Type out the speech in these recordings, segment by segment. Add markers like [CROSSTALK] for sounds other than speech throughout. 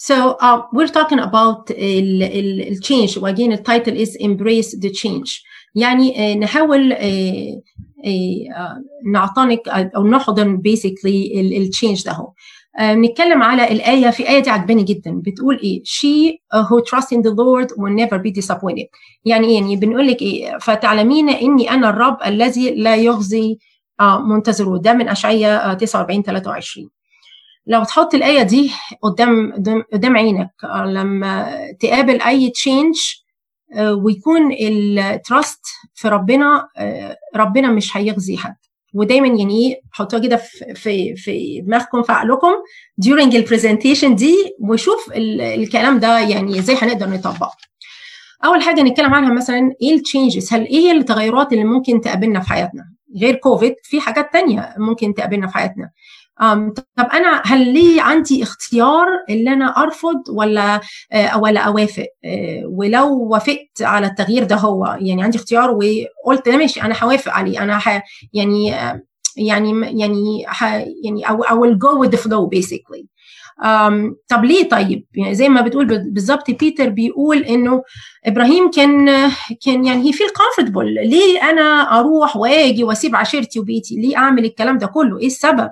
So uh, we're talking about ال, ال, ال change. Again, the title is Embrace the Change. يعني نحاول نعتنق أو نحضن basically التشينج ده هو. نتكلم على الآية في آية دي عجباني جدا. بتقول إيه؟ She who trusts in the Lord will never be disappointed. يعني إيه؟ يعني بنقول لك إيه؟ فتعلمين إني أنا الرب الذي لا يخزي منتظره. ده من أشعية 49 23 لو تحط الآية دي قدام قدام عينك لما تقابل أي change ويكون ال trust في ربنا ربنا مش هيخزي حد. ودايما يعني حطوها كده في في دماغكم في عقلكم during ال presentation دي وشوف الكلام ده يعني إزاي هنقدر نطبقه. أول حاجة نتكلم عنها مثلا إيه ال changes هل إيه التغيرات اللي ممكن تقابلنا في حياتنا؟ غير كوفيد في حاجات تانية ممكن تقابلنا في حياتنا. طب أنا هل لي عندي اختيار اللي أنا أرفض ولا uh, ولا أوافق؟ uh, ولو وافقت على التغيير ده هو يعني عندي اختيار وقلت ماشي أنا هوافق عليه أنا ح يعني uh, يعني يعني ح يعني I will go with the flow basically. um, طب ليه طيب؟ يعني زي ما بتقول بالظبط بيتر بيقول إنه إبراهيم كان كان يعني هي feel comfortable ليه أنا أروح وآجي وأسيب عشيرتي وبيتي؟ ليه أعمل الكلام ده كله؟ إيه السبب؟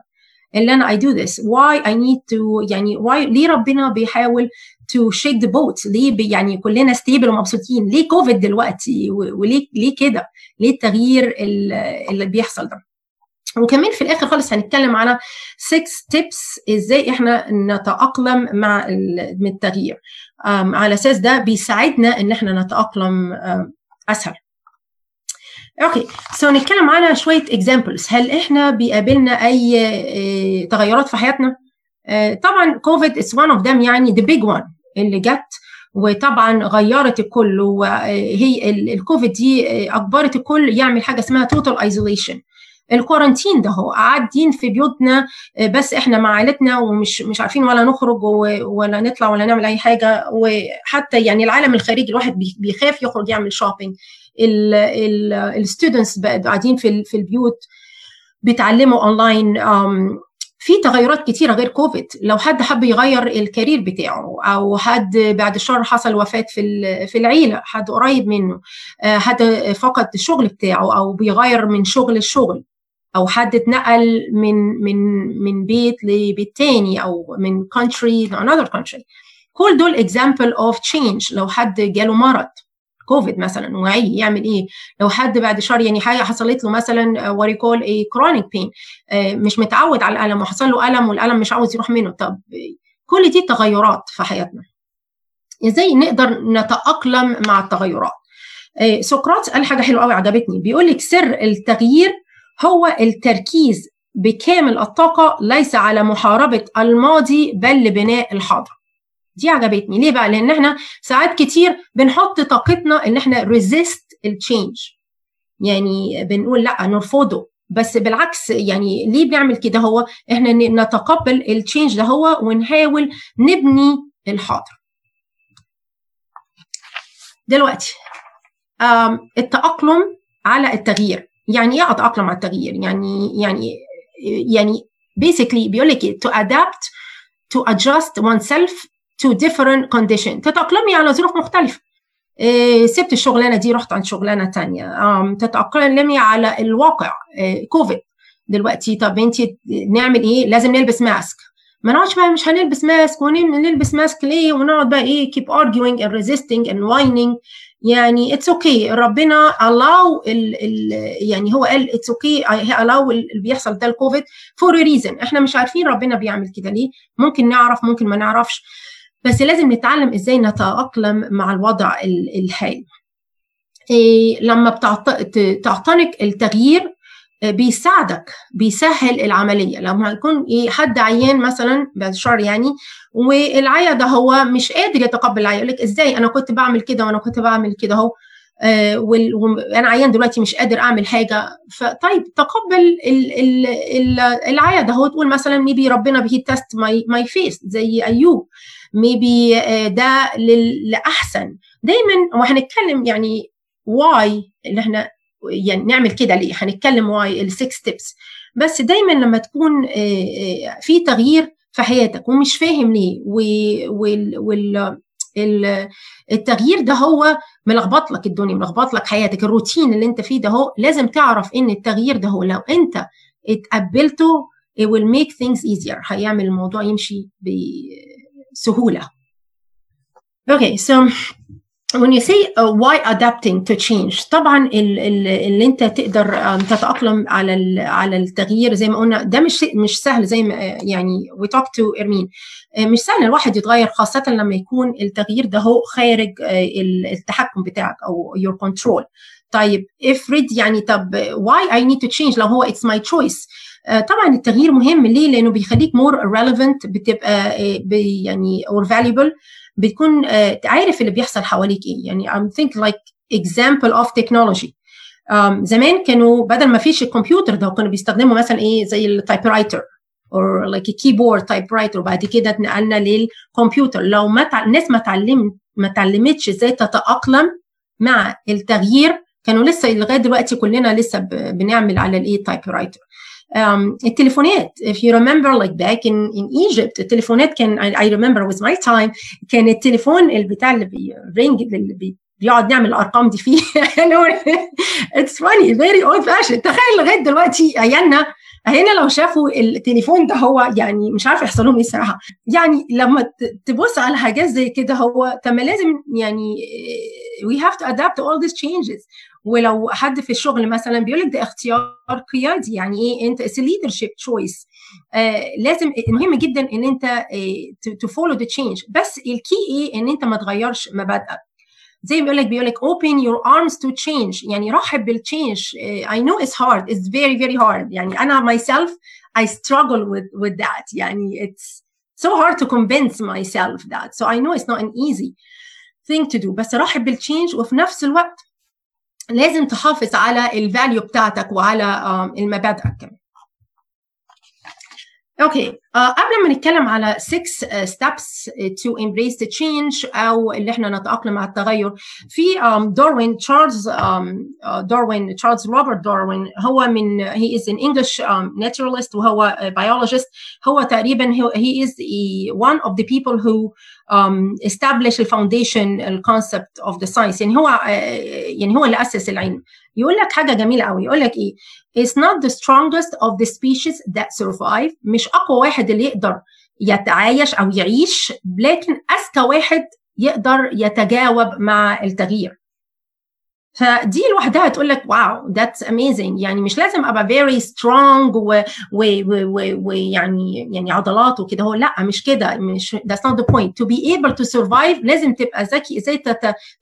اللي أنا I do this. Why I need to يعني why ليه ربنا بيحاول to shake the boat? ليه يعني كلنا stable ومبسوطين؟ ليه كوفيد دلوقتي؟ وليه ليه كده؟ ليه التغيير اللي بيحصل ده؟ وكمان في الآخر خالص هنتكلم على 6 steps إزاي إحنا نتأقلم مع التغيير. على أساس ده بيساعدنا إن إحنا نتأقلم أسهل. Okay. So نتكلم على شوية examples هل إحنا بيقابلنا أي تغيرات في حياتنا؟ طبعا كوفيد is one of them يعني the big one اللي جت. وطبعا غيرت الكل وهي الكوفيد دي أجبرت الكل يعمل حاجة اسمها total isolation ال quarantine ده هو قاعدين في بيوتنا بس إحنا مع عائلتنا ومش مش عارفين ولا نخرج ولا نطلع ولا نعمل أي حاجة. وحتى يعني العالم الخارجي الواحد بيخاف يخرج يعمل shopping ال students قاعدين في في البيوت بيتعلموا اونلاين في تغيرات كتيرة غير كوفيد لو حد حب يغير ال career بتاعه أو حد بعد الشر حصل وفاة في في العيلة حد قريب منه حد فقد الشغل بتاعه أو بيغير من شغل لشغل أو حد اتنقل من من من بيت لبيت تاني أو من country to another country. كل دول example of change. لو حد جاله مرض كوفيد مثلا وعي يعمل إيه؟ لو حد بعد الشر يعني حاجة حصلت له مثلا و we call a chronic pain مش متعود على الألم وحصل له ألم والألم مش عاوز يروح منه. طب كل دي تغيرات في حياتنا. إزاي نقدر نتأقلم مع التغيرات؟ سقراط قال حاجة حلوة قوي عجبتني. بيقول لك سر التغيير هو التركيز بكامل الطاقة ليس على محاربة الماضي بل لبناء الحاضر. دي عجبتني. ليه بقى؟ لأن إحنا ساعات كتير بنحط طاقتنا إن إحنا resist ال change يعني بنقول لأ نرفضه. بس بالعكس يعني ليه بنعمل كده؟ هو إحنا نتقبل ال change ده هو ونحاول نبني الحاضر. دلوقتي التأقلم على التغيير. يعني إيه أتأقلم على التغيير؟ يعني يعني يعني basically بيقول لك to adapt to adjust oneself to different condition. تتأقلمي على ظروف مختلفة. إيه سبت الشغلانة دي رحت عند شغلانة تانية. تتأقلمي على الواقع. إيه كوفيد دلوقتي طب انت نعمل إيه؟ لازم نلبس ماسك ما نقعدش بقى مش هنلبس mask ونلبس mask ليه؟ ونقعد بقى إيه؟ keep arguing and resisting and whining. يعني it's okay okay. ربنا allow ال ال يعني هو قال it's okay allow اللي بيحصل ده الكوفيد for reason إحنا مش عارفين ربنا بيعمل كده ليه. ممكن نعرف ممكن ما نعرفش. بس لازم نتعلم إزاي نتأقلم مع الوضع الحالي. إيه لما بتعتنق التغيير بيساعدك بيسهل العملية. لما يكون إيه حد عيان مثلا بعد الشر يعني والعيا ده هو مش قادر يتقبل العيا يقول لك إزاي؟ أنا كنت بعمل كده وأنا كنت بعمل كده أهو آه وأنا عيان دلوقتي مش قادر أعمل حاجة. فطيب تقبل العيا ده هو تقول مثلا maybe ربنا بي test my my faith زي أيوب. maybe ده لأحسن. دايما وهنتكلم يعني why اللي إحنا يعني نعمل كده ليه؟ هنتكلم why ال six steps بس دايما لما تكون في تغيير في حياتك ومش فاهم ليه وال وال التغيير ده هو ملخبط لك الدنيا ملخبط لك حياتك. الروتين اللي انت فيه ده هو لازم تعرف إن التغيير ده هو. لو انت اتقبلته it will make things easier. هيعمل الموضوع يمشي بسهوله okay so when you say uh, why adapting to change طبعا اللي انت تقدر تتأقلم على على التغيير زي ما قلنا ده مش مش سهل زي ما يعني we talk to ارمين مش سهل الواحد يتغير خاصة لما يكون التغيير ده هو خارج التحكم بتاعك أو your control. طيب افرض يعني طب why I need to change لو هو it's my choice. طبعا التغيير مهم ليه؟ لأنه بيخليك more relevant بتبقى يعني or valuable بتكون عارف اللي بيحصل حواليك إيه يعني I'm think like example of technology um, زمان كانوا بدل ما فيش الكمبيوتر ده كانوا بيستخدموا مثلا إيه زي ال typewriter or like a keyboard typewriter وبعد كده اتنقلنا للكمبيوتر لو ما. الناس ما تعلمت ما تعلمتش إزاي تتأقلم مع التغيير كانوا لسه لغاية دلوقتي كلنا لسه. بنعمل على الإيه typewriter um, التليفونات if you remember like back in, in Egypt التليفونات كان I, I remember with my time كان التليفون البتاع اللي بي ring اللي بي بيقعد نعمل الارقام دي فيه. It's funny very old fashion تخيل لغاية دلوقتي عيالنا هنا لو شافوا التليفون ده هو يعني مش عارفه يحصل لهم إيه الصراحه يعني لما تبص على حاجات زي كده هو طب ما لازم يعني we have to adapt to all these changes. ولو حد في الشغل مثلا بيقول لك ده اختيار قيادي يعني إيه؟ أنت it's choice. آه لازم مهم جدا إن أنت to follow the change بس ال key إيه؟ إن أنت ما تغيرش مبادئك. زي ما بيقول لك بيقول لك open your arms to change. يعني رحب بال change uh, I know it's hard. It's very very hard. يعني أنا myself I struggle with with that. يعني it's so hard to convince myself that. So I know it's not an easy thing to do. بس رحب بال change وفي نفس الوقت لازم تحافظ على ال value بتاعتك وعلى المبادئك okay uh, قبل ما نتكلم على 6 uh, steps to embrace the change أو اللي إحنا نتأقلم مع التغير في داروين تشارلز داروين تشارلز روبرت داروين هو من is an English um, naturalist وهو biologist هو تقريبا is a, one of the people who um, establish the foundation the concept of the science. يعني هو uh, يعني هو اللي أسس العلم. يقول لك حاجة جميلة قوي. يقول لك إيه؟ Is not the strongest of the species that survive. مش أقوى واحد اللي يقدر يتعايش أو يعيش لكن أذكى واحد يقدر يتجاوب مع التغيير. فدي لوحدها تقول لك wow that's amazing يعني مش لازم أبقى very strong ويعني يعني عضلات وكده. هو لأ مش كده. مش that's not the point. To be able to survive لازم تبقى ذكي. إزاي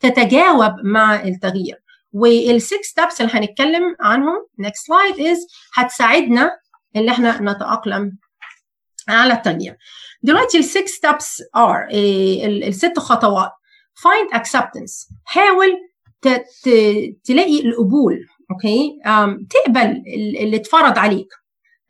تتجاوب مع التغيير. وال six steps اللي هنتكلم عنهم next slide is هتساعدنا إن إحنا نتأقلم على التغيير. دلوقتي ال six steps are الست خطوات. Find acceptance. حاول تلاقي القبول okay؟ تقبل اللي اتفرض عليك.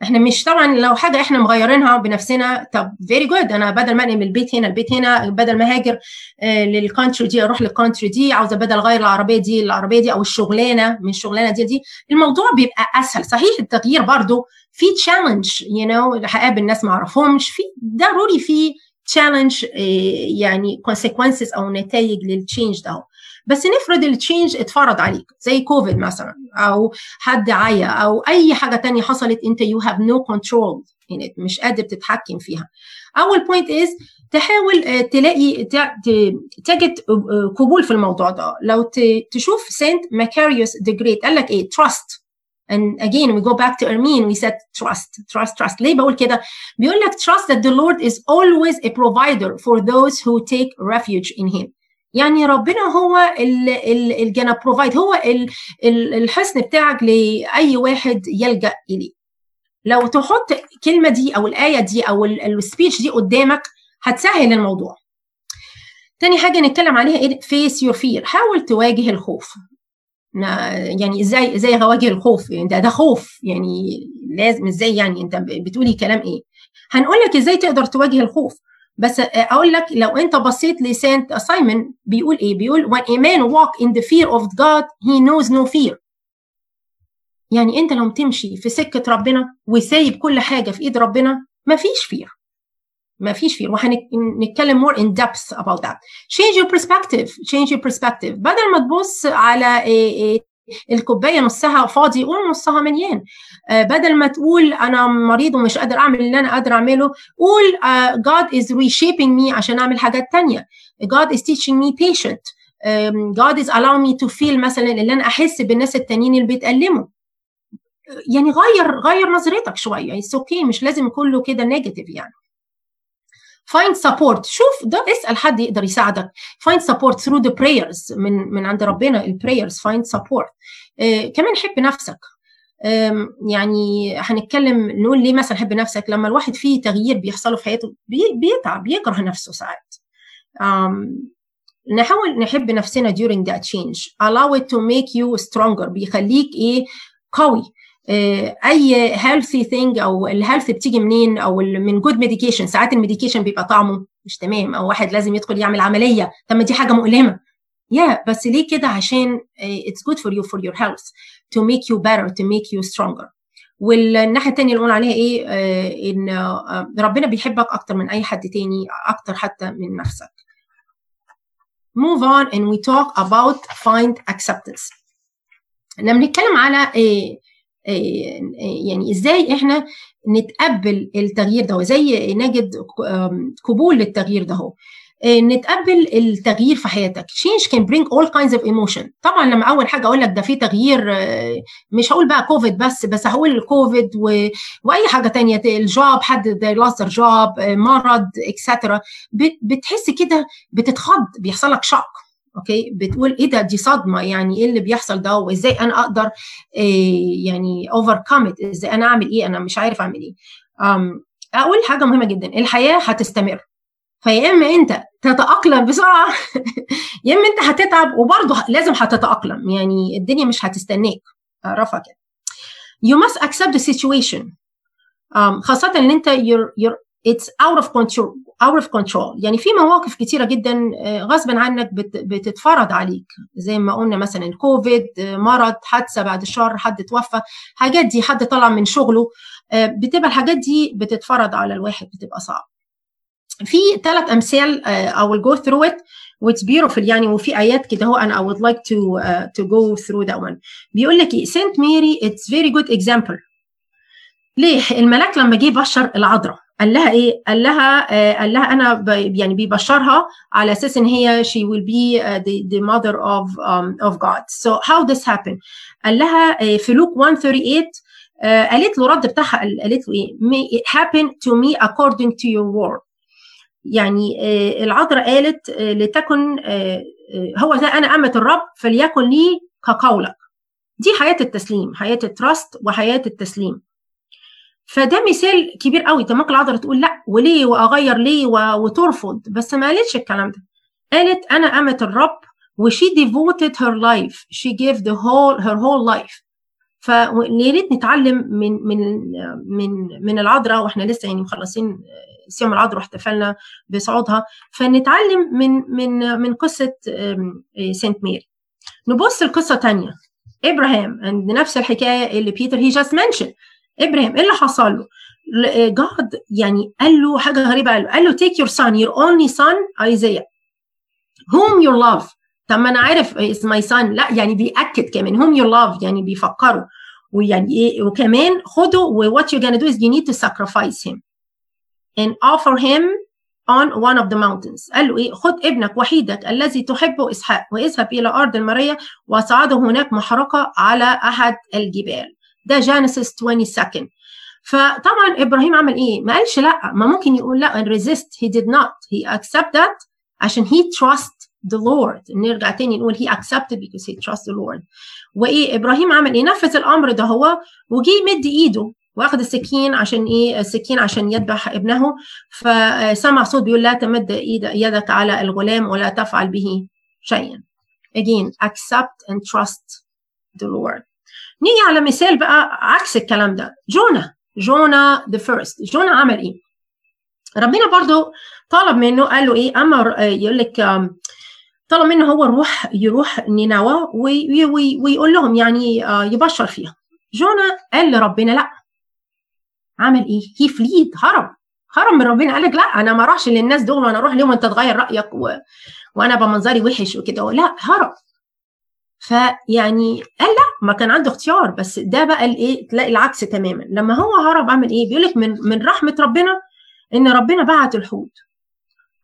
إحنا مش طبعا لو حاجة إحنا مغيرينها بنفسنا طب very good أنا بدل ما أنقل من البيت هنا البيت هنا بدل ما هاجر آه لل country دي أروح لل country دي عاوزة بدل أغير العربية دي العربيه دي أو الشغلانة من الشغلانة دي دي الموضوع بيبقى أسهل. صحيح التغيير برضو في challenge you know هقابل ناس ما أعرفهمش في ضروري في challenge يعني consequences أو نتائج لل change ده. بس نفرض ال change اتفرض عليك زي كوفيد مثلا أو حد عيا أو أي حاجة تانية حصلت أنت you have no control مش قادر تتحكم فيها أول point is تحاول تلاقي تجد قبول في الموضوع ده لو تشوف Saint Macarius the Great قال لك إيه trust And again, we go back to Ermin, we said trust, trust, trust. ليه بقول كده؟ بيقول لك trust that the Lord is always a provider for those who take refuge in him. يعني ربنا هو اللي جانا provide هو الحصن بتاعك لأي واحد يلجأ إليه. لو تحط الكلمة دي أو الآية دي أو ال speech دي قدامك هتسهل الموضوع. تاني حاجة نتكلم عليها إيه؟ face your fear حاول تواجه الخوف. يعني إزاي إزاي اواجه الخوف؟ يعني ده ده خوف. يعني لازم إزاي يعني؟ أنت بتقولي كلام إيه؟ هنقول لك إزاي تقدر تواجه الخوف. بس أقول لك لو أنت بصيت ل Saint Simon بيقول إيه؟ بيقول when a man walk in the fear of God he knows no fear. يعني أنت لو تمشي في سكة ربنا وسايب كل حاجة في إيد ربنا مفيش fear ما فيش fear وهنتكلم more in depth about that. Change your perspective. Change your perspective. بدل ما تبص على الكوباية نصها فاضي قول نصها مليان بدل ما تقول أنا مريض ومش قادر أعمل اللي أنا قادر أعمله قول God is reshaping me عشان أعمل حاجات تانية. God is teaching me patient God is allowing me to feel مثلا اللي أنا أحس بالناس التانيين اللي بيتألموا. يعني غير غير نظرتك شوية. it's okay okay. مش لازم كله كده negative يعني. Find support. شوف ده اسأل حد يقدر يساعدك. Find support through the prayers. من من عند ربنا ال prayers find support. آه كمان حب نفسك. يعني هنتكلم نقول ليه مثلا حب نفسك؟ لما الواحد فيه تغيير بيحصله في حياته بي بيتعب بيكره نفسه ساعات. نحاول نحب نفسنا during that change. Allow it to make you stronger. بيخليك إيه؟ قوي. أي healthy thing أو ال health بتيجي منين أو من good medication ساعات ال medication بيبقى طعمه مش تمام أو واحد لازم يدخل يعمل عملية. طب ما دي حاجة مؤلمة. yeah yeah, بس ليه كده؟ عشان it's good for you for your health to make you better to make you stronger. والناحية الثانية اللي قلنا عليها إيه؟ آه إن آه ربنا بيحبك أكتر من أي حد تاني أكتر حتى من نفسك. Move on and we talk about find acceptance. لما بنتكلم على إيه يعني إزاي إحنا نتقبل التغيير ده؟ وإزاي نجد قبول للتغيير ده هو؟ نتقبل التغيير في حياتك. Change can bring all kinds of emotion. طبعا لما أول حاجة أقول لك ده في تغيير مش هقول بقى كوفيد بس بس هقول الكوفيد و... وأي حاجة تانية ال job حد lost their job مرض etcetera بتحس كده بتتخض بيحصل لك shock okay؟ بتقول إيه ده؟ دي صدمة. يعني إيه اللي بيحصل ده؟ وإزاي أنا أقدر إيه يعني overcome إزاي أنا أعمل إيه؟ أنا مش عارف أعمل إيه. أقول حاجة مهمة جدا. الحياة هتستمر. فيا إما أنت تتأقلم بسرعة [LAUGHS] يا إما أنت هتتعب وبرضه لازم هتتأقلم. يعني الدنيا مش هتستناك. اعرفها كده you must accept the situation. خاصة إن أنت you're, you're, it's out of control out of control. يعني في مواقف كتيرة جدا غصبا عنك بتتفرض عليك. زي ما قلنا مثلا الكوفيد مرض حادثة بعد الشر حد توفى. حاجات دي حد طلع من شغله. بتبقى الحاجات دي بتتفرض على الواحد بتبقى صعب في ثلاث أمثال I will go through it. Which beautiful. يعني وفي آيات كده هو أنا I would like to uh, to go through that one. بيقول لك سانت ماري it's very good example. ليه؟ الملاك لما جه بشر العذراء. قال لها إيه؟ قال لها آه قال لها أنا يعني بيبشرها على أساس إن هي she will be uh, the, the mother of um, of God. So how this happened قال لها آه في لوك 138 آه قالت له رد بتاعها قالت له إيه؟ May it happen to me according to your word. يعني آه العذراء قالت آه لتكن آه هو ده أنا أمة الرب فليكن لي كقولك. دي حياة التسليم حياة التراست وحياة التسليم. فده مثال كبير قوي. ممكن العذراء تقول لا وليه وأغير ليه وترفض؟ بس ما قالتش الكلام ده. قالت أنا امه الرب وشي devoted her life. She gave the whole her whole life. فيا ريت نتعلم من من من من العذراء وإحنا لسه يعني مخلصين صيام العذراء واحتفلنا بصعودها. فنتعلم من من من قصة Saint Mary نبص لقصة ثانية ابراهام عند نفس الحكاية اللي بيتر هي just mention إبراهيم إيه اللي حصل له؟ God يعني قال له حاجة غريبة قال له قال له take your son your only son Isaiah whom you love. طب ما أنا عارف is my son. لا يعني بيأكد كمان whom you love يعني بيفكروا ويعني إيه وكمان خده و what you're gonna do is you need to sacrifice him and offer him on one of the mountains. قال له إيه خد ابنك وحيدك الذي تحبه إسحاق واذهب إلى أرض المرية وصعده هناك محرقة على أحد الجبال. ده جانيسيس 22 فطبعا إبراهيم عمل إيه؟ ما قالش لأ. ما ممكن يقول لأ. Resist. He did not. He accept that عشان he trust the Lord. نرجع تاني نقول he accepted because he trust the Lord. وإيه؟ إبراهيم عمل إيه؟ نفذ الأمر ده هو وجي يمد إيده واخد السكين عشان إيه؟ السكين عشان يذبح ابنه. فسمع صوت بيقول لا تمد يدك على الغلام ولا تفعل به شيئا. Again accept and trust the Lord. نيجي على مثال بقى عكس الكلام ده. Jonah Jonah the first Jonah عمل إيه؟ ربنا برضو طلب منه قال له إيه؟ أما يقول لك طلب منه هو روح يروح نينوى ويقول لهم يعني يبشر فيها. جونا قال لربنا لا. عمل إيه؟ هي فليد هرب. هرب من ربنا. قال لك لا أنا ما أروحش للناس دول وأنا أروح لهم وأنت تغير رأيك و... وأنا بمنظري وحش وكده. لا هرب. فيعني قال لا ما كان عنده اختيار بس ده بقى الايه تلاقي العكس تماما. لما هو هرب عمل إيه؟ بيقول لك من من رحمة ربنا إن ربنا بعت الحوت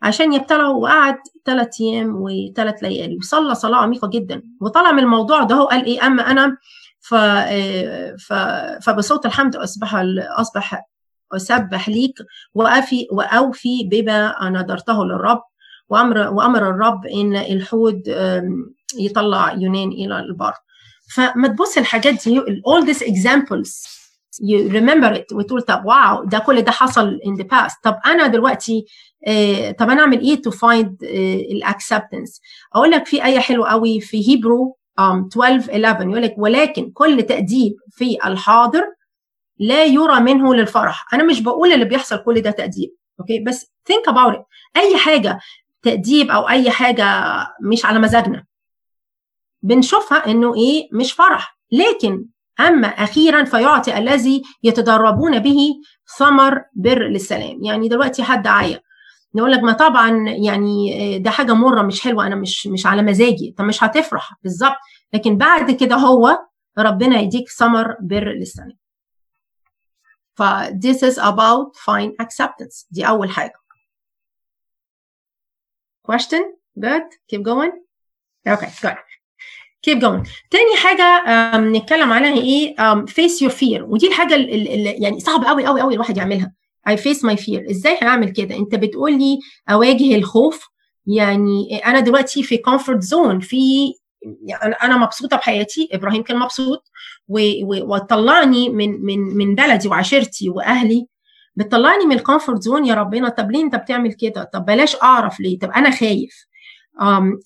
عشان يبتلعه وقعد ثلاث أيام وثلاث ليالي وصلى صلاة عميقة جدا. وطلع من الموضوع ده هو قال إيه؟ أما أنا ف فبصوت الحمد أصبح أصبح أسبح ليك وأفي وأوفي بما نذرته للرب. وأمر وأمر الرب إن الحوت يطلع يونان إلى البر. فما تبص الحاجات دي all these examples you remember it وتقول طب wow ده كل ده حصل in the past. طب أنا دلوقتي آه طب أنا أعمل إيه to find آه ال acceptance أقول لك في آية حلوة قوي في Hebrew um, 12 11 يقول لك ولكن كل تأديب في الحاضر لا يرى منه للفرح. أنا مش بقول اللي بيحصل كل ده تأديب okay? بس think about it. أي حاجة تأديب أو أي حاجة مش على مزاجنا. بنشوفها إنه إيه مش فرح. لكن أما أخيرا فيعطي الذي يتدربون به ثمر بر للسلام. يعني دلوقتي حد عيا نقول لك ما طبعا يعني ده حاجة مرة مش حلوة أنا مش مش على مزاجي. طب مش هتفرح. بالظبط. لكن بعد كده هو ربنا يديك ثمر بر للسلام. ف this is about fine acceptance. دي أول حاجة. Question good keep going. Okay good. Keep going. تاني حاجة نتكلم عليها إيه face your fear. ودي الحاجة اللي يعني صعب قوي قوي قوي الواحد يعملها. I face my fear. إزاي هنعمل كده؟ أنت بتقول لي أواجه الخوف. يعني أنا دلوقتي في comfort zone في يعني أنا مبسوطة بحياتي. إبراهيم كان مبسوط وطلعني من من من بلدي وعشيرتي وأهلي. بتطلعني من ال comfort zone يا ربنا. طب ليه انت بتعمل كده؟ طب بلاش أعرف ليه؟ طب أنا خايف.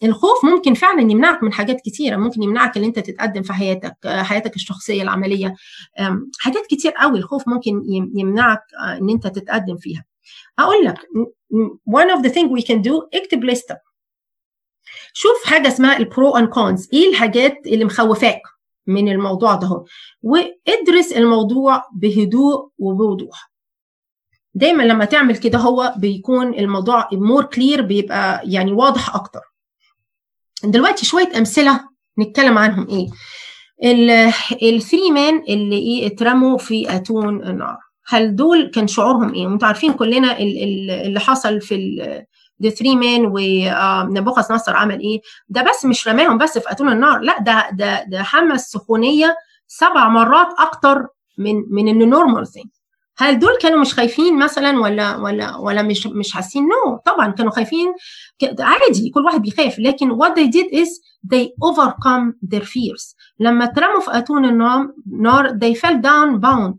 الخوف ممكن فعلا يمنعك من حاجات كتيرة. ممكن يمنعك ان انت تتقدم في حياتك حياتك الشخصية العملية. حاجات كتير قوي الخوف ممكن يمنعك إن انت تتقدم فيها. أقول لك one of the thing we can do اكتب لستة شوف حاجة اسمها ال pro and cons إيه الحاجات اللي مخوفاك من الموضوع ده؟ وادرس الموضوع بهدوء وبوضوح. دايما لما تعمل كده هو بيكون الموضوع more clear بيبقى يعني واضح أكتر. دلوقتي شوية أمثلة نتكلم عنهم إيه. ال three men اللي إيه اترموا في أتون النار. هل دول كان شعورهم إيه؟ أنتوا عارفين كلنا اللي حصل في the three men ونبوخذ نصر عمل إيه. ده بس مش رماهم بس في أتون النار لا ده ده ده حمى السخونيه سبع مرات أكتر من من إنه normal thing هل دول كانوا مش خايفين مثلا ولا ولا ولا مش مش حاسين؟ no no. طبعا كانوا خايفين. عادي كل واحد بيخاف لكن what they did is they overcome their fears. لما اترموا في أتون النار they fell down bound.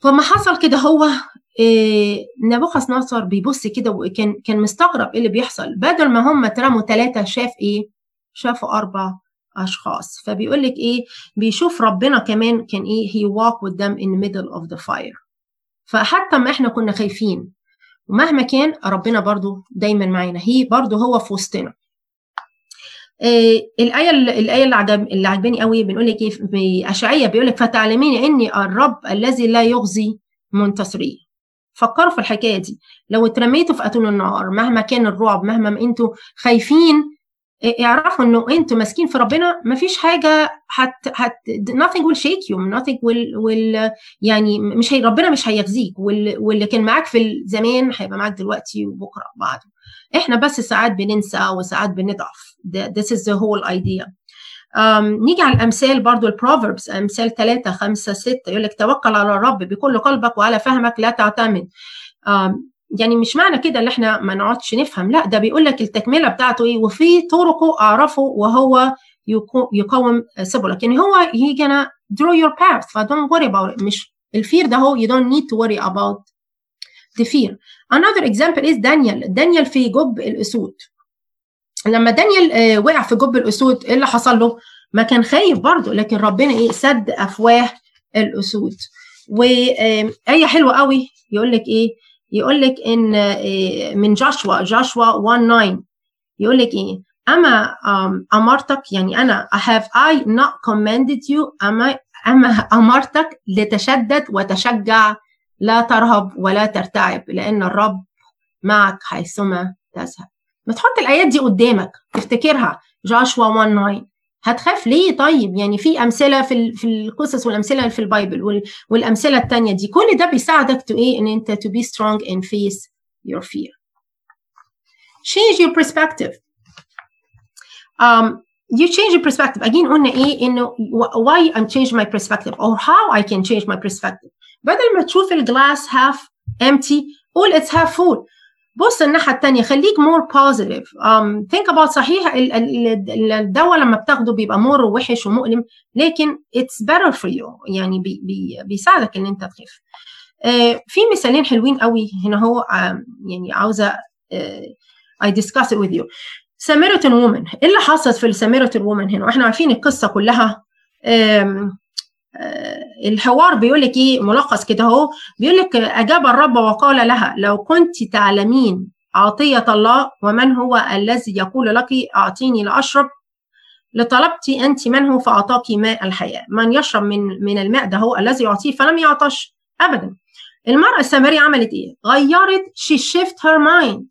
فما حصل كده هو إيه نبوخذ نصر بيبص كده وكان كان مستغرب إيه اللي بيحصل. بدل ما هم اترموا ثلاثة شاف إيه؟ شافوا أربع أشخاص. فبيقول لك إيه بيشوف ربنا كمان كان إيه he walk with them in the middle of the fire. فحتى ما إحنا كنا خايفين ومهما كان ربنا برضو دايما معانا. هي برضو هو في وسطنا. إيه الآية الآية اللي عجب اللي عجباني قوي بنقول لك إيه اشعياء بيقول لك فتعلمين إني الرب الذي لا يخزي منتصريه فكروا في الحكاية دي. لو اترميتوا في أتون النار مهما كان الرعب مهما ما أنتوا خايفين اعرفوا إنه أنتوا ماسكين في ربنا ما فيش حاجة هت هت nothing will shake you nothing will will يعني مش هي ربنا مش هيخزيك واللي كان معاك في الزمان هيبقى معاك دلوقتي وبكرة بعده. إحنا بس ساعات بننسى وساعات بنضعف. This is the whole idea. um, نيجي على الأمثال برضو البروفربس أمثال 3 5 6 يقول لك توكل على الرب بكل قلبك وعلى فهمك لا تعتمد. um, يعني مش معنى كده ان إحنا ما نقعدش نفهم لا ده بيقول لك التكملة بتاعته إيه وفي طرقه أعرفه وهو يقوم سبلك يعني هو he gonna draw your path ف don't worry about it مش الفير ده هو you don't need to worry about the fear. Another example is دانيال دانيال في جب الأسود. لما دانيال وقع في جب الأسود إيه اللي حصل له؟ ما كان خايف برضه لكن ربنا إيه سد أفواه الأسود. وآية حلوة قوي يقول لك إيه؟ يقول لك ان من جاشوا جاشوا 1 9 يقول لك إيه؟ أما أمرتك يعني أنا have I not commanded you. أما أما أمرتك لتشدد وتشجع. لا ترهب ولا ترتعب لأن الرب معك حيثما تذهب. ما تحط الآيات دي قدامك تفتكرها Joshua 1 9 هتخاف ليه طيب؟ يعني في أمثلة في في القصص والأمثلة في ال Bible والأمثلة الثانية دي. كل ده بيساعدك to إيه؟ إن أنت to be strong and face your fear change your perspective um you change your perspective. Again قلنا إيه؟ إنه why i'm change my perspective or how i can change my perspective. بدل ما تشوف ال glass half empty قول it's half full. بص الناحية الثانية خليك positive. Um, think about صحيح الدواء لما بتاخده بيبقى مر ووحش ومؤلم لكن it's better for you. يعني بي بي بيساعدك إن أنت تخف. uh, في مثالين حلوين قوي هنا هو um, يعني عاوزة uh, I discuss it with you. Samaritan woman. إيه اللي حصل في السامريتان woman هنا؟ وإحنا عارفين القصة كلها. الحوار بيقول لك إيه؟ ملخص كده أهو. بيقول لك أجاب الرب وقال لها لو كنت تعلمين عطية الله ومن هو الذي يقول لك أعطيني لأشرب لطلبت أنت منه فأعطاك ماء الحياة. من يشرب من من الماء ده هو الذي يعطيه فلم يعطش ابدا. المرأة السامرية عملت إيه؟ غيرت she shift her mind.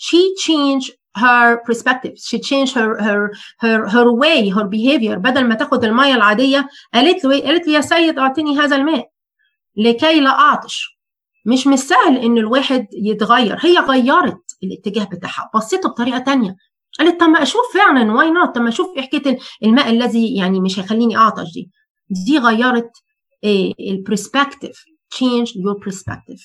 She changed her perspective. She changed her her her her way her behavior. بدل ما تاخد المية العادية قالت له قالت لي يا سيد اعطني هذا الماء لكي لا أعطش. مش مش سهل إن الواحد يتغير. هي غيرت الاتجاه بتاعها. بصيته بطريقة تانية. قالت طب ما أشوف فعلا why not طب ما أشوف إيه حكايه الماء الذي يعني مش هيخليني أعطش دي. دي غيرت ال perspective change your perspective.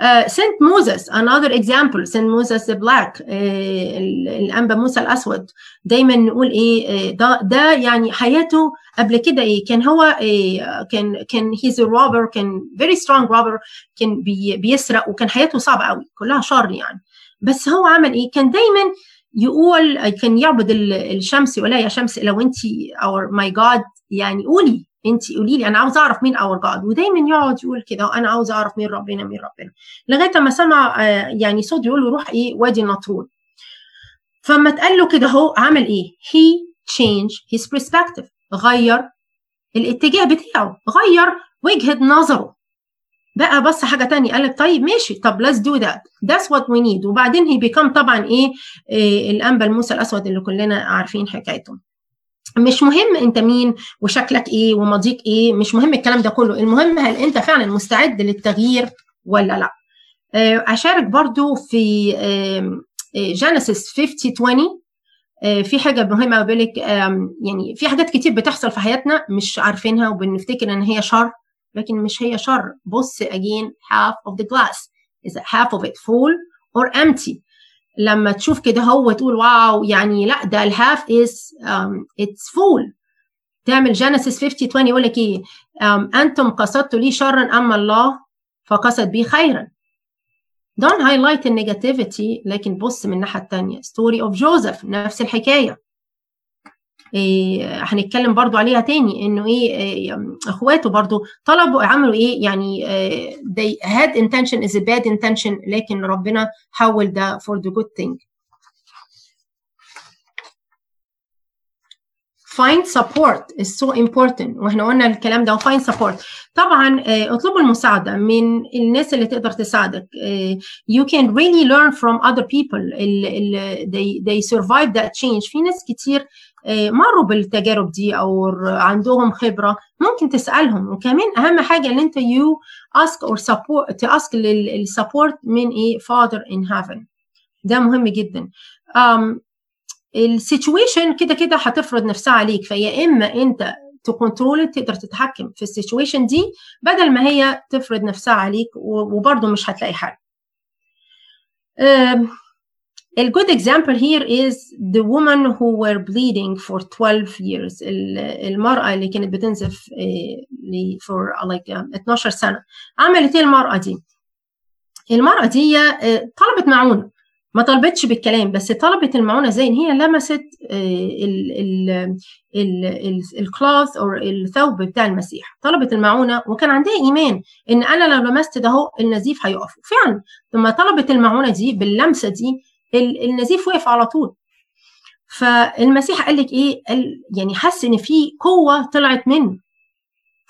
Uh, Saint Moses another example Saint Moses the Black الأنبا موسى الأسود. دايما نقول إيه ده ده يعني حياته قبل كده إيه كان هو إيه كان كان he's a robber كان very strong robber كان بي بيسرق وكان حياته صعبة قوي كلها شر يعني. بس هو عمل إيه كان دايما يقول كان يعبد الشمس يقول يا شمس لو أنت or my God يعني قولي. انت قولي لي أنا عاوز أعرف مين اور جاد ودايما يقعد يقول كده أنا عاوز أعرف مين ربنا مين ربنا. لغاية ما سمع يعني صوت يقول له روح إيه وادي النطرون. فما اتقال له كده هو عمل إيه؟ He changed his perspective. غير الاتجاه بتاعه. غير وجهة نظره. بقى بص حاجة تانية. قال لك طيب ماشي طب let's do that. That's what we need. وبعدين هي بيكم طبعا إيه, إيه الأنبا الموسى الأسود اللي كلنا عارفين حكايته. مش مهم انت مين وشكلك إيه وماضيك إيه مش مهم الكلام ده كله المهم هل انت فعلا مستعد للتغيير ولا لا. أشارك برضو في جينيسيس 50 20 في حاجة مهمة بقول لك يعني في حاجات كتير بتحصل في حياتنا مش عارفينها وبنفتكر إن هي شر لكن مش هي شر. بص again half of the glass. Is half of it full or empty? لما تشوف كده هو تقول wow يعني لا ده ال half is it's full تعمل Genesis 50 20 يقول لك إيه؟ um, أنتم قصدتوا لي شرا اما الله فقصد بي خيرا. Don't highlight ال negativity لكن بص من الناحية الثانية story of Joseph نفس الحكاية. هنتكلم برضو عليها تاني إنه إيه, إيه أخواته برضو طلبوا عملوا إيه يعني إيه they had intention is a bad intention لكن ربنا حول ده for the good thing. Find support is so important. وإحنا قلنا الكلام ده find support. طبعا اطلبوا المساعدة من الناس اللي تقدر تساعدك. you can really learn from other people. they, they survive that change. في ناس كتير مروا بالتجارب دي أو عندهم خبرة ممكن تسألهم. وكمان أهم حاجة إن أنت you ask for support to ask ال support من إيه؟ Father in heaven. ده مهم جدا. um, ال situation كده كده هتفرض نفسها عليك فيا إما أنت ت control تقدر تتحكم في ال situation دي بدل ما هي تفرض نفسها عليك وبرضه مش هتلاقي حل. um, A good example here is the woman who were bleeding for 12 years. المرأة اللي كانت بتنزف for like 12 سنة. عملت إيه المرأة دي؟ المرأة دي طلبت معونة. ما طلبتش بالكلام بس طلبت المعونة زي ان هي لمست الكلوث أو الثوب بتاع المسيح. طلبت المعونة وكان عندها إيمان إن أنا لو لمست ده هو النزيف هيقف. فعلا لما طلبت المعونة دي باللمسة دي النزيف وقف على طول. فالمسيح قال لك إيه؟ قال يعني حس إن في قوة طلعت منه.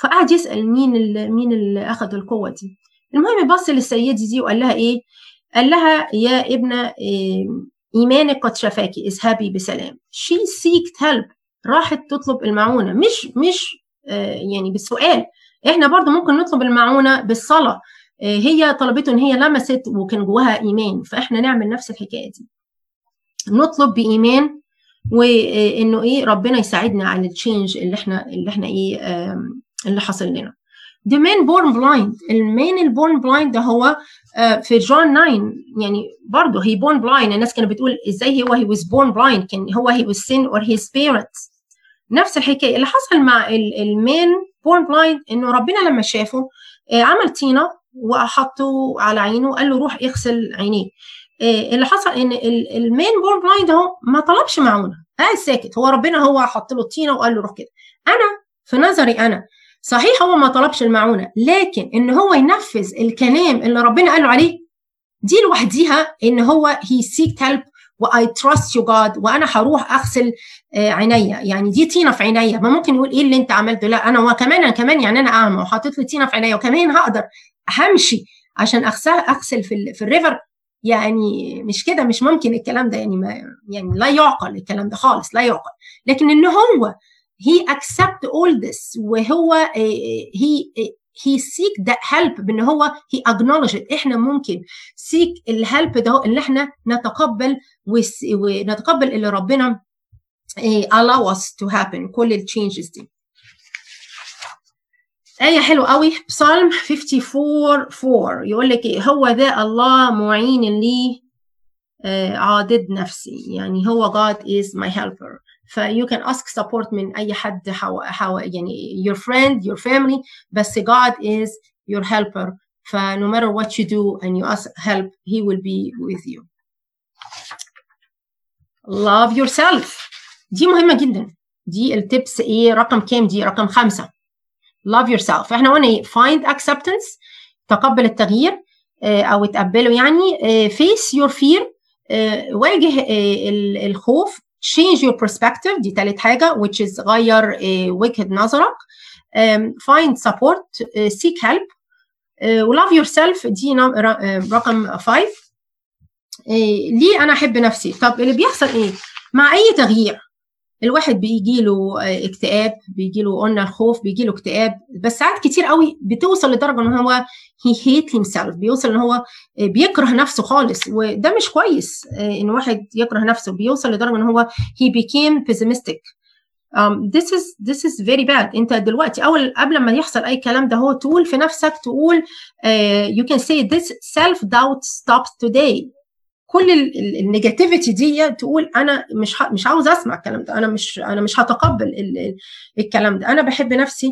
فقعد يسأل مين مين اللي أخذ القوة دي. المهم بص للسيدة دي وقال لها إيه؟ قال لها يا ابنة إيه إيمانك قد شفاك اذهبي بسلام. she seeked help راحت تطلب المعونة. مش مش آه يعني بالسؤال. إحنا برضو ممكن نطلب المعونة بالصلاة. آه هي طلبته إن هي لمست وكان جواها إيمان. فإحنا نعمل نفس الحكاية دي. نطلب بإيمان وإنه إيه ربنا يساعدنا على ال change اللي إحنا اللي إحنا إيه اللي حصل لنا. The man born blind. ال man ال born blind ده هو في جون 9 يعني برضه هي born blind. الناس كانت بتقول إزاي هو he was born blind. كان هو he was sin or his parents. نفس الحكاية اللي حصل مع ال man born blind إنه ربنا لما شافه عمل طينة وحطه على عينه وقال له روح اغسل عينيه. اللي حصل إن ال man born blind اهو ما طلبش معونة. قاعد ساكت. هو ربنا هو حط له الطينه وقال له روح كده. أنا في نظري أنا صحيح هو ما طلبش المعونة لكن إن هو ينفذ الكلام اللي ربنا قال له عليه دي لوحديها إن هو he seek help I trust you God وأنا هروح أغسل عينيا. يعني دي طينة في عينيا. ما ممكن يقول إيه اللي أنت عملته؟ لا أنا وكمان أنا كمان يعني أنا أعمى وحاطط لي طينة في عينيا وكمان هقدر همشي عشان أغسل أغسل في, في ال river. يعني مش كده مش ممكن الكلام ده يعني ما يعني لا يعقل الكلام ده خالص لا يعقل. لكن إن هو he accept all this. وهو he he seek that help بإن هو he acknowledge it. إحنا ممكن seek ال help ده اللي إحنا نتقبل ونتقبل اللي ربنا allow us to happen. كل ال changes دي. آية حلوة قوي. Psalm 54 4 يقول لك إيه؟ هو ذا الله معين لي عاضد نفسي. يعني هو God is my helper. ف you can ask support من أي حد حو... حو... يعني your friend your family بس God is your helper ف no matter what you do and you ask help he will be with you love yourself دي مهمة جدا دي التبس إيه رقم كام دي رقم خمسة love yourself إحنا قلنا إيه find acceptance تقبل التغيير أو تقبله يعني face your fear واجه الخوف change your perspective دي تالت حاجة which is غير وجهة نظرك. find support seek help و love yourself دي رقم 5 ليه أنا أحب نفسي؟ طب اللي بيحصل إيه؟ مع أي تغيير. الواحد بيجي له اكتئاب بيجي له قلنا الخوف بيجي له اكتئاب. بس ساعات كتير قوي بتوصل لدرجة إن هو هي هيت سيلف بيوصل إن هو بيكره نفسه خالص. وده مش كويس إن واحد يكره نفسه بيوصل لدرجة إن هو he became pessimistic. Um, this is this is very bad. أنت دلوقتي أول قبل ما يحصل أي كلام ده هو تقول في نفسك تقول uh, you can say this self doubt stops today. كل النيجاتيفيتي دي تقول أنا مش مش عاوز أسمع الكلام ده أنا مش أنا مش هتقبل الكلام ده. أنا بحب نفسي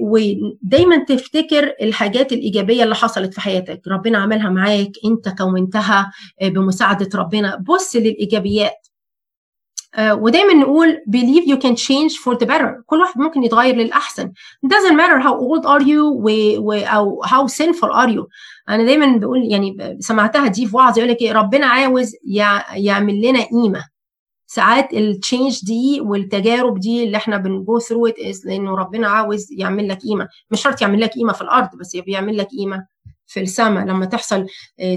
ودايما تفتكر الحاجات الإيجابية اللي حصلت في حياتك. ربنا عملها معاك أنت كونتها بمساعدة ربنا. بص للإيجابيات. ودايما نقول believe you can change for the better. كل واحد ممكن يتغير للأحسن. Doesn't matter how old are you و, و أو how sinful are you. أنا دايما بقول يعني سمعتها دي في وعظ يقول لك إيه؟ ربنا عاوز يعمل لنا قيمة. ساعات ال change دي والتجارب دي اللي إحنا بن go through it لأنه ربنا عاوز يعمل لك قيمة. مش شرط يعمل لك قيمة في الأرض بس بيعمل لك قيمة في السماء. لما تحصل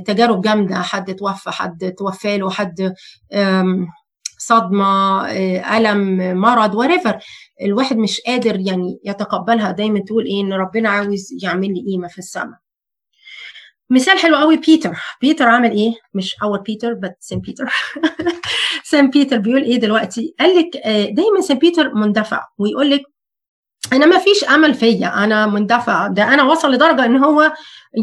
تجارب جامدة حد توفى حد توفى له حد صدمة ألم مرض و whatever الواحد مش قادر يعني يتقبلها دايما تقول إيه إن ربنا عاوز يعمل لي قيمه في السماء. مثال حلو قوي Peter. Peter عمل إيه؟ مش اول بيتر بس Saint Peter Saint Peter بيقول إيه دلوقتي؟ قال لك دايما Saint Peter مندفع. ويقول لك أنا ما فيش أمل فيا أنا مندفع. ده أنا وصل لدرجة إن هو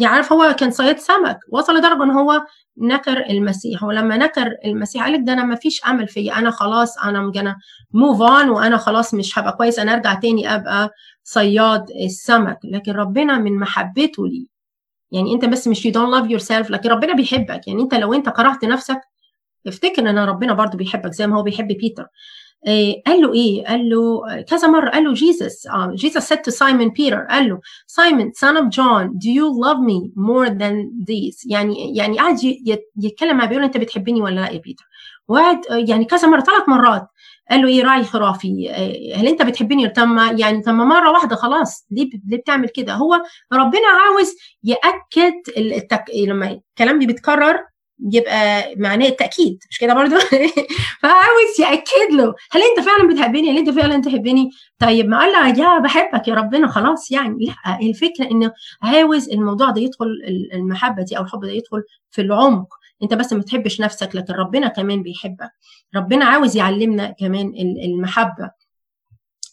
يعرف هو كان صياد سمك وصل لدرجة إن هو نكر المسيح. ولما نكر المسيح قال لك ده أنا ما فيش أمل فيا. أنا خلاص أنا I'm gonna move on وأنا خلاص مش هبقى كويس. أنا أرجع تاني أبقى صياد السمك. لكن ربنا من محبته لي يعني أنت بس مش you don't love yourself لكن ربنا بيحبك. يعني أنت لو أنت كرهت نفسك افتكر إن ربنا برضو بيحبك زي ما هو بيحب بيتر. قال له إيه؟ قال له كذا مرة قال له Jesus جيسس said to Simon Peter قال له Simon son of John do you love me more than these? يعني يعني قعد يتكلم معاه بيقول أنت بتحبني ولا لا يا بيتر؟ وقعد يعني كذا مرة ثلاث مرات قال له إيه رأي خرافي هل أنت بتحبني؟ طب يعني طب مرة واحدة خلاص ليه ليه بتعمل كده؟ هو ربنا عاوز يأكد التك... لما الكلام بيتكرر يبقى معناه التأكيد مش كده برضو؟ [LAUGHS] فعاوز يأكد له هل أنت فعلا بتحبني؟ هل أنت فعلا تحبني؟ طيب ما قال يا بحبك يا ربنا خلاص يعني. لا الفكرة إنه عاوز الموضوع ده يدخل المحبة دي أو الحب ده يدخل في العمق. أنت بس ما تحبش نفسك لكن ربنا كمان بيحبك. ربنا عاوز يعلمنا كمان المحبة.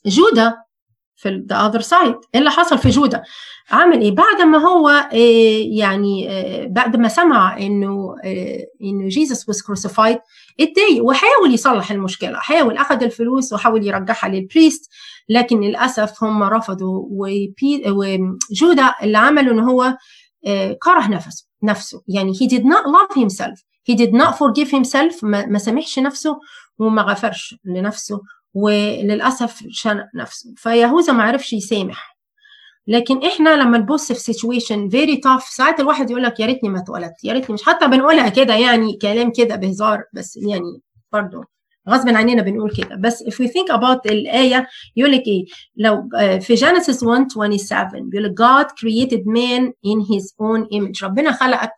يهوذا في the other side إيه اللي حصل في يهوذا؟ عمل إيه؟ بعد ما هو إيه يعني إيه بعد ما سمع إنه إيه إنه Jesus was crucified اتضايق وحاول يصلح المشكلة. حاول أخذ الفلوس وحاول يرجعها لل priest لكن للأسف هم رفضوا ويهوذا اللي عمله ان هو كره نفسه نفسه. يعني he did not love himself. he did not forgive himself ما, ما سامحش نفسه وما غفرش لنفسه وللأسف شنق نفسه. فيهوذا ما عرفش يسامح. لكن إحنا لما نبص في situation very tough ساعات الواحد يقول لك يا ريتني ما اتولدت يا ريتني مش حتى بنقولها كده يعني كلام كده بهزار بس يعني برضه غصب عننا بنقول كده. بس if we think about الآية يقول لك إيه؟ لو في Genesis 1 27 بيقول لك God created man in his own image. ربنا خلقك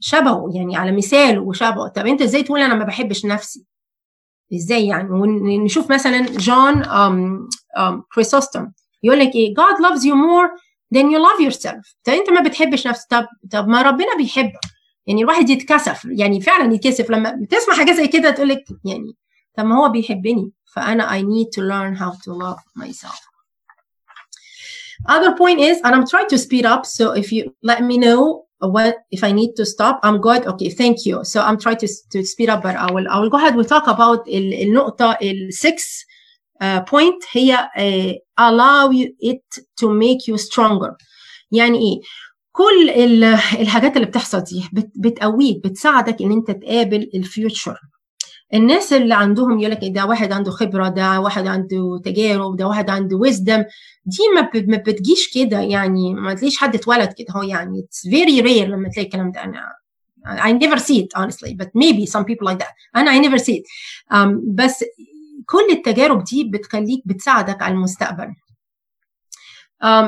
شبهه يعني على مثاله وشبهه. طب أنت إزاي تقول أنا ما بحبش نفسي؟ إزاي يعني؟ ونشوف مثلا جون كريسوستوم يقول لك إيه؟ God loves you more than you love yourself. طب أنت ما بتحبش نفسك. طب طب ما ربنا بيحبك. يعني الواحد يتكسف. يعني فعلا يتكسف. لما بتسمع حاجة زي كده تقول لك يعني طب ما هو بيحبني. فأنا I need to learn how to love myself. Other point is, and I'm trying to speed up, so if you let me know what if I need to stop, I'm good. Okay, thank you. So I'm trying to, to speed up, but I will I will go ahead. We'll talk about النقطة ال six uh, point هي uh, allow it to make you stronger. يعني إيه؟ كل الحاجات اللي بتحصل دي بتقويك بتساعدك ان انت تقابل الفيوتشر الناس اللي عندهم يقول لك ده واحد عنده خبرة ده واحد عنده تجارب ده واحد عنده ويزدم دي ما بتجيش كده يعني ما تلاقيش حد اتولد كده. هو يعني it's very rare لما تلاقي الكلام ده. أنا I never see it honestly but maybe some people like that. أنا I never see it. um, بس كل التجارب دي بتخليك بتساعدك على المستقبل.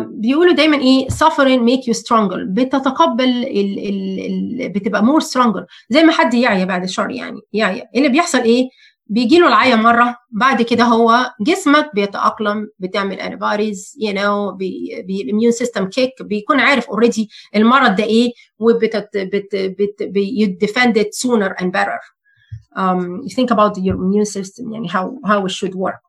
بيقولوا دايما إيه suffering make you stronger. بتتقبل ال ال ال بتبقى more stronger. زي ما حد يعيا بعد الشر يعني يعيا. اللي بيحصل إيه؟ بيجي له العيا مرة بعد كده هو جسمك بيتأقلم بتعمل antibodies you know ال immune system kick بيكون عارف already المرض ده إيه وبت بت بت defend it sooner and better. um, you think about your immune system يعني how how it should work.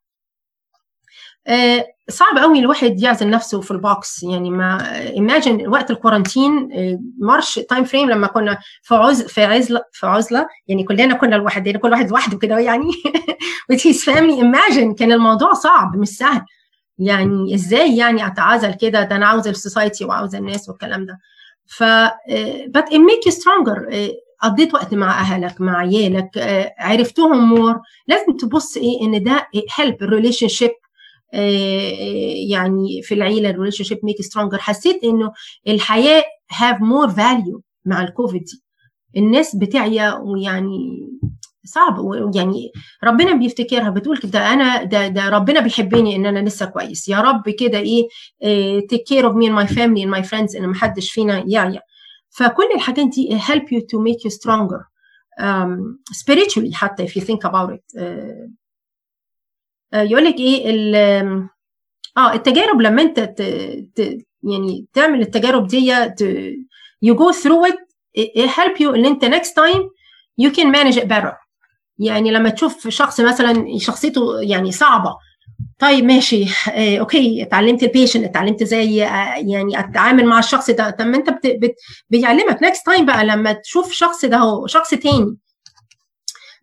صعب قوي الواحد يعزل نفسه في ال box. يعني ما imagine وقت ال quarantine March time frame لما كنا في عز في عزلة في عزلة. يعني كلنا كنا لوحدنا كل واحد لوحده كده يعني. [LAUGHS] With his family. كان الموضوع صعب مش سهل. يعني إزاي يعني أتعازل كده؟ ده أنا عاوز ال society وعاوز الناس والكلام ده. ف but it make you stronger. قضيت وقت مع أهلك مع عيالك عرفتهم more لازم تبص إيه؟ إن ده help ال relationship يعني في العيلة ال relationship make stronger حسيت إنه الحياة have more value مع الكوفيد دي. الناس بتعيا ويعني صعب يعني ربنا بيفتكرها بتقول كده أنا ده ده ربنا بيحبني إن أنا لسه كويس. يا رب كده إيه take care of me and my family and my friends إن ما حدش فينا يعيا. فكل الحاجات دي you to make you stronger um, spiritually حتى if you think about it uh, يقول لك إيه آه التجارب لما أنت ت... ت... يعني تعمل التجارب دي ت... you go through it it help you إن أنت next time you can manage it better. يعني لما تشوف شخص مثلا شخصيته يعني صعبة. طيب ماشي آه، okay اتعلمت ال patience اتعلمت إزاي آه، يعني أتعامل مع الشخص ده. طب ما أنت بت... بت... بيعلمك next time بقى لما تشوف شخص ده هو شخص تاني.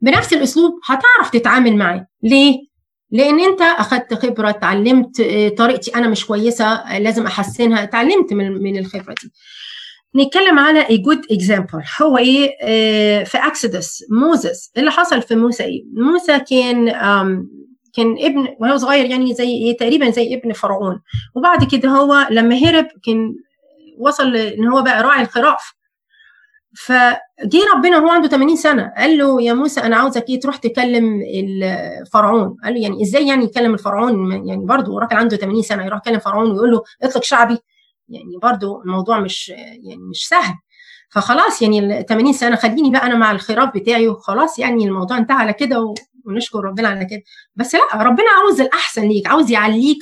بنفس الأسلوب هتعرف تتعامل معاه. ليه؟ لأن أنت أخذت خبرة اتعلمت طريقتي أنا مش كويسة لازم أحسنها. اتعلمت من من الخبرة دي. نتكلم على a good example. هو إيه؟ آه في Exodus موسى اللي حصل في موسى؟ إيه؟ موسى كان كان ابن وهو صغير يعني زي إيه؟ تقريبا زي ابن فرعون. وبعد كده هو لما هرب كان وصل إن هو بقى راعي الخراف. فجه ربنا هو عنده 80 سنة قال له يا موسى أنا عاوزك إيه تروح تكلم الفرعون قال له يعني إزاي يعني يكلم الفرعون؟ يعني برضه راجل عنده 80 سنة يروح يكلم فرعون ويقول له اطلق شعبي. يعني برضه الموضوع مش يعني مش سهل. فخلاص يعني ال 80 سنة خليني بقى أنا مع الخراف بتاعي وخلاص يعني الموضوع انتهى على كده ونشكر ربنا على كده. بس لا ربنا عاوز الأحسن ليك عاوز يعليك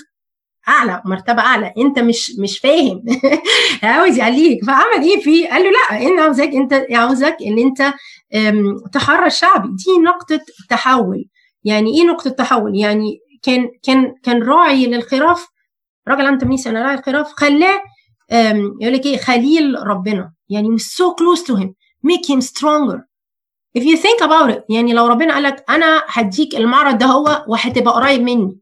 أعلى مرتبة أعلى. أنت مش مش فاهم. [LAUGHS] عاوز يعليك. فعمل إيه فيه قال له لا أنا عاوزك أنت عاوزك إن أنت تحرر الشعب دي نقطة تحول. يعني إيه نقطة تحول؟ يعني كان كان كان راعي للخراف. راجل عنده 80 سنة راعي الخراف. خلاه يقول لك إيه؟ خليل ربنا. يعني مش so close to him. Make him stronger. If you think about it يعني لو ربنا قال لك أنا هديك المرض ده هو وهتبقى قريب مني.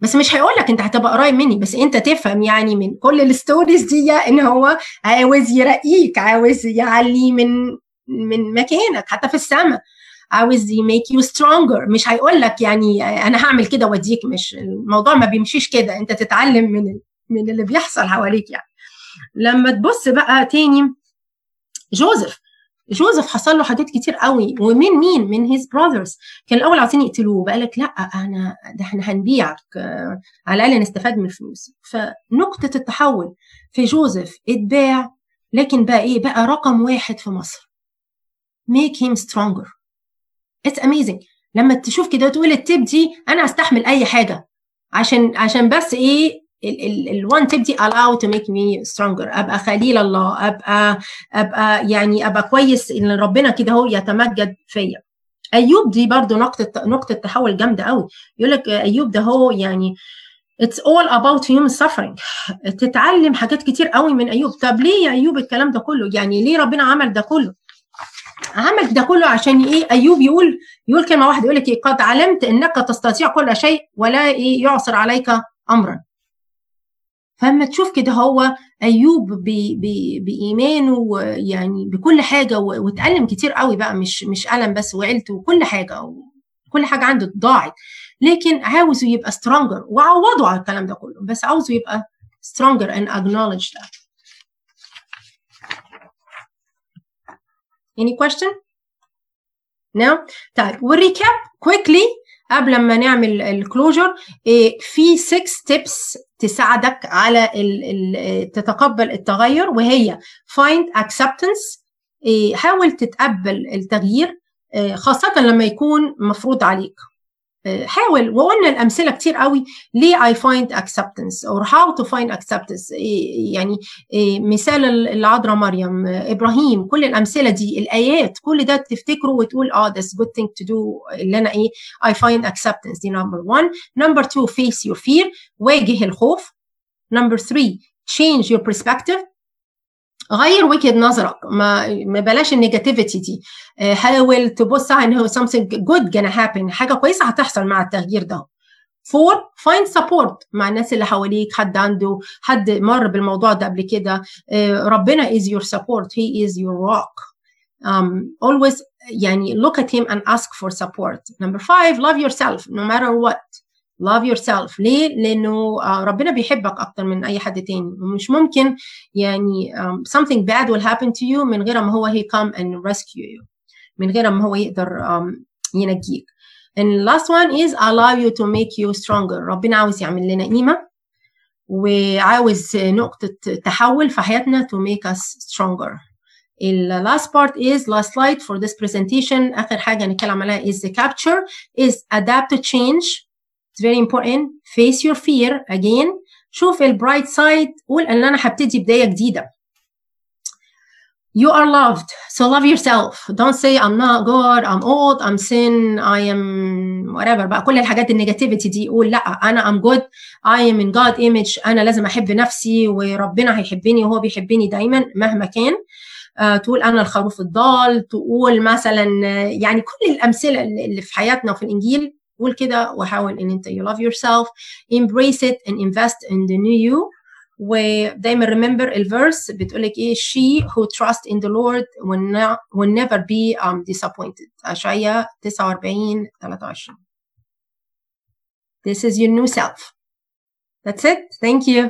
بس مش هيقول لك انت هتبقى قريب مني بس انت تفهم يعني من كل ال stories دي ان هو عاوز يرقيك عاوز يعلي من من مكانك حتى في السماء عاوز ي make you stronger مش هيقول لك يعني أنا هعمل كده وأديك مش الموضوع ما بيمشيش كده. انت تتعلم من من اللي بيحصل حواليك يعني. لما تبص بقى تاني جوزيف. جوزيف حصل له حاجات كتير قوي. ومن مين؟ من هيز براذرز كان الأول عايزين يقتلوه. بقى لك لا أنا ده إحنا هنبيعك. على الأقل نستفاد من الفلوس. فنقطة التحول في جوزيف اتباع. لكن بقى إيه؟ بقى رقم واحد في مصر. Make him stronger. It's amazing. لما تشوف كده تقول التيب دي أنا استحمل أي حاجة. عشان عشان بس إيه؟ الوان تيب دي allow to make me stronger. أبقى خليل الله. أبقى أبقى يعني أبقى كويس. إن ربنا كده هو يتمجد فيا. أيوب دي برضو نقطة نقطة تحول جامدة قوي يقول لك أيوب ده هو يعني It's all about human suffering. تتعلم حاجات كتير قوي من أيوب. طب ليه يا أيوب الكلام ده كله؟ يعني ليه ربنا عمل ده كله؟ عمل ده كله عشان إيه؟ أيوب يقول يقول كلمة واحدة. يقول لك إيه؟ قد علمت إنك تستطيع كل شيء ولا إيه يعصر عليك أمرا. فلما تشوف كده هو أيوب بإيمانه يعني بكل حاجة واتألم كتير قوي بقى مش مش الم بس وعيلته وكل حاجة وكل حاجة عنده ضاعت. لكن عاوزه يبقى stronger وعوضه على الكلام ده كله بس عاوزه يبقى stronger and acknowledge that any question? No? طيب وال recap quickly قبل ما نعمل ال closure في 6 steps تساعدك على تتقبل التغير وهي find acceptance حاول تتقبل التغيير خاصة لما يكون مفروض عليك. حاول وقلنا الأمثلة كتير قوي ليه I find acceptance or how to find acceptance يعني إيه، مثال العذراء مريم إبراهيم كل الأمثلة دي الآيات كل ده تفتكره وتقول آه this good thing to do اللي أنا إيه I find acceptance دي number 1 number 2 face your fear واجه الخوف. number 3 change your perspective. غير وجهة نظرك. ما, ما بلاش ال negativity دي. حاول تبص على انه something good gonna happen حاجة كويسة هتحصل مع التغيير ده. four find support مع الناس اللي حواليك. حد عنده حد مر بالموضوع ده قبل كده. آه، ربنا is your support he is your rock um, always يعني look at him and ask for support. Number five love yourself no matter what. Love yourself ليه؟ لأنه ربنا بيحبك أكتر من أي حد تاني ومش ممكن يعني um, something bad will happen to you من غير ما هو he come and rescue you من غير ما هو يقدر um, ينجيك and last one is allow you to make you stronger ربنا عاوز يعمل لنا قيمة وعاوز نقطة تحول في حياتنا to make us stronger ال last part is last slide for this presentation آخر حاجة نتكلم عليها is the capture is adapt to change It's very important. Face your fear again. شوف ال bright side قول إن أنا هبتدي بداية جديدة. You are loved, so love yourself. Don't say I'm not good, I'm old, I'm sin, I am whatever بقى كل الحاجات ال negativity دي قول لأ أنا I'm good, I am in God image, أنا لازم أحب نفسي وربنا هيحبني وهو بيحبني دايما مهما كان. Uh, تقول أنا الخروف الضال تقول مثلا يعني كل الأمثلة اللي في حياتنا وفي الإنجيل قول كده وحاول ان انت you love yourself embrace it and invest in the new you ودايما remember الفيرس بتقول لك ايه she who trust in the Lord will, not, will never be um, disappointed اشعياء 49 23 this is your new self that's it thank you